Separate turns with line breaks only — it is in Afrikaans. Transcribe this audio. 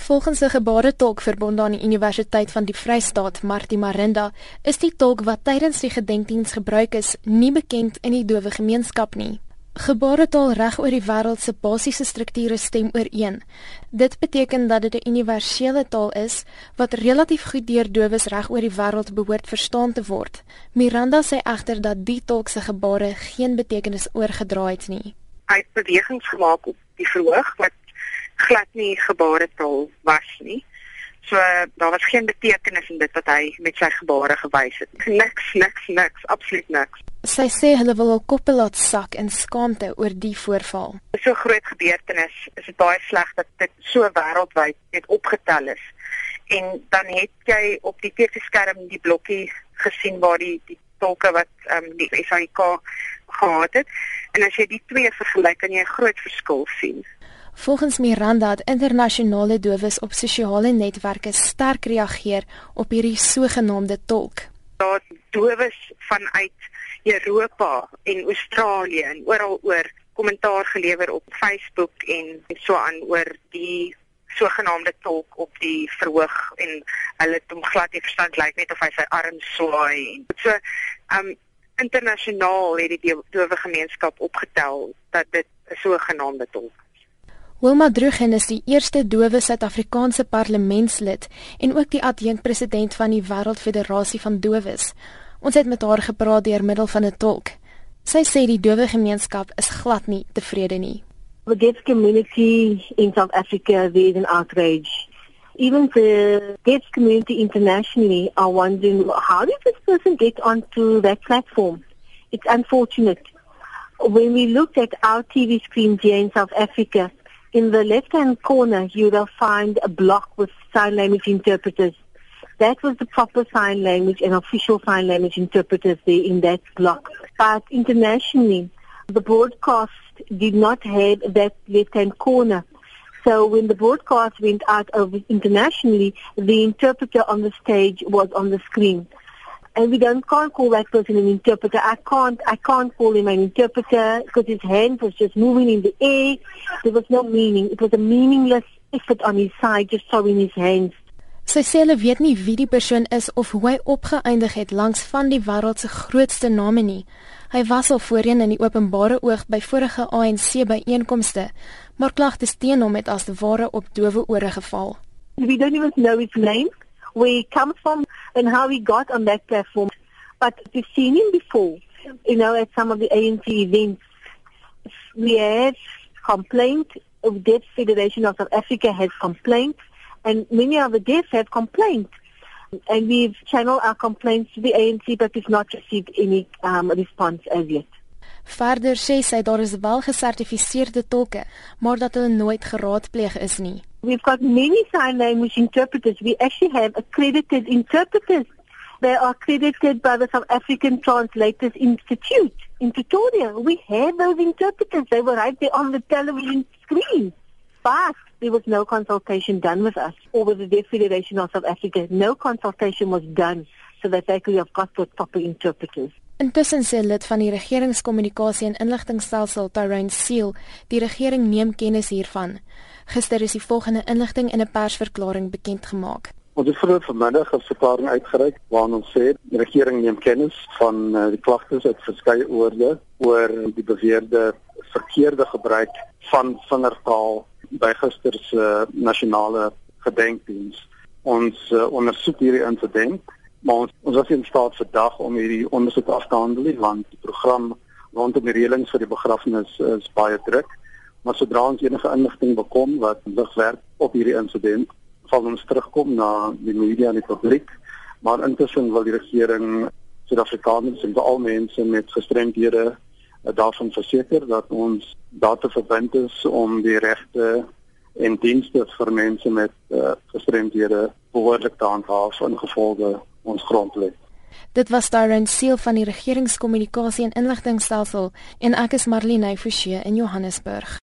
Volgens 'n gebaretolk verbonde aan die Universiteit van die Vrystaat, Martie Marinda, is die tolk wat tydens die gedenkdiens gebruik is, nie bekend in die dowe gemeenskap nie. Gebaretaal reg oor die wêreld se basiese strukture stem ooreen. Dit beteken dat dit 'n universele taal is wat relatief goed deur dowes reg oor die wêreld behoort verstaan te word. Miranda sê egter dat die tolk se gebare geen betekenis oorgedra het nie.
Hy het bewegings gemaak op die verhoog wat glad nie gebaretaal was nie. So daar was geen betekenis in dit wat hy met sy gebare gewys het. Niks, niks, niks, absoluut niks.
Sy sê hulle wil hul koppe laat sak in skaamte oor die voorval.
So groot gebeurtenis, is dit baie sleg dat dit so wêreldwyd net opgetel is. En dan het jy op die TV-skerm die blokkie gesien waar die die tolke wat ehm um, die SAIK gehad het. En as jy die twee vergelyk, kan jy 'n groot verskil sien.
Volgens Miranda het internasionale dowes op sosiale netwerke sterk reageer op hierdie sogenaamde tolk.
Daar dowes vanuit Europa en Australië en oral oor kommentaar gelewer op Facebook en so aan oor die sogenaamde tolk op die verhoog en hulle het hom glad nie verstaan lyk net of hy sy arm swaai en so um internasionaal het die dowe gemeenskap opgetel dat dit 'n sogenaamde tolk
Wilma Drugen is die eerste dowe Suid-Afrikaanse parlementslid en ook die adjunkpresident van die Wêreldfederasie van Dowes. Ons het met haar gepraat deur middel van 'n tolk. Sy sê die dowe gemeenskap is glad nie tevrede nie.
The deaf community in South Africa is an outrage. Even the deaf community internationally are wondering how did this person get onto that platform? It's unfortunate. When we looked at our TV screens here in South Africa, in the left-hand corner, you will find a block with sign language interpreters. That was the proper sign language and official sign language interpreters there in that block. But internationally, the broadcast did not have that left-hand corner. So when the broadcast went out internationally, the interpreter on the stage was on the screen and we don't can't call that person an interpreter. I can't I can't call him an interpreter because his hand was just moving in the air. There was no meaning. It was a meaningless effort on his side, just showing his hands.
Sy sê hulle weet nie wie die persoon is of hoe hy opgeëindig het langs van die wêreld se grootste name nie. Hy was al voorheen in die openbare oog by vorige ANC byeenkomste, maar klagtes teen hom het as ware op dowe ore geval.
We don't even know his name. where he comes from and how he got on that platform. But we've seen him before, you know, at some of the ANC events. We have complained, the Deaf Federation of South Africa has complained, and many of the deaf have complained. And we've channeled our complaints to the ANC, but we've not received any um, response as yet.
Verder sê sy daar is wel gesertifiseerde tolke, maar dat hulle nooit geraadpleeg is nie.
We've got many sign language interpreters. We actually have accredited interpreters. They are accredited by the South African Translators Institute in Pretoria. We have those interpreters. They were right there on the television screen. But there was no consultation done with us or with the Deaf Federation of South Africa. No consultation was done so that they could have got proper interpreters.
Intussen sê lid van die regeringskommunikasie en inligtingstelsel Tyrone Seal, die regering neem kennis hiervan. Gister is die volgende inligting in 'n persverklaring bekend gemaak.
Ons het vroeër vanmiddag 'n verklaring uitgereik waarin ons sê die regering neem kennis van uh, die klagtes uit verskeie oorde oor die beweerde verkeerde gebruik van vingertaal by gister se uh, nasionale gedenkdiens. Ons uh, ondersoek hierdie insident maar ons, ons was in staat vandag om hierdie ondersoek af te handel want die program rondom die reëlings vir die begrafnis is baie druk. Maar sodra ons enige inligting bekom wat lig werk op hierdie insident sal ons terugkom na die media en die publiek. Maar intussen wil die regering Suid-Afrikaners en al mense met gestremdhede eh, daarvan verseker dat ons daartoe verbind is om die regte en dienste vir mense met uh, gestremdhede behoorlik te handhaaf in gevolge ons grondwet.
Dit was Darren Seal van die Regeringskommunikasie en Inligtingstelsel en ek is Marlene Forsie in Johannesburg.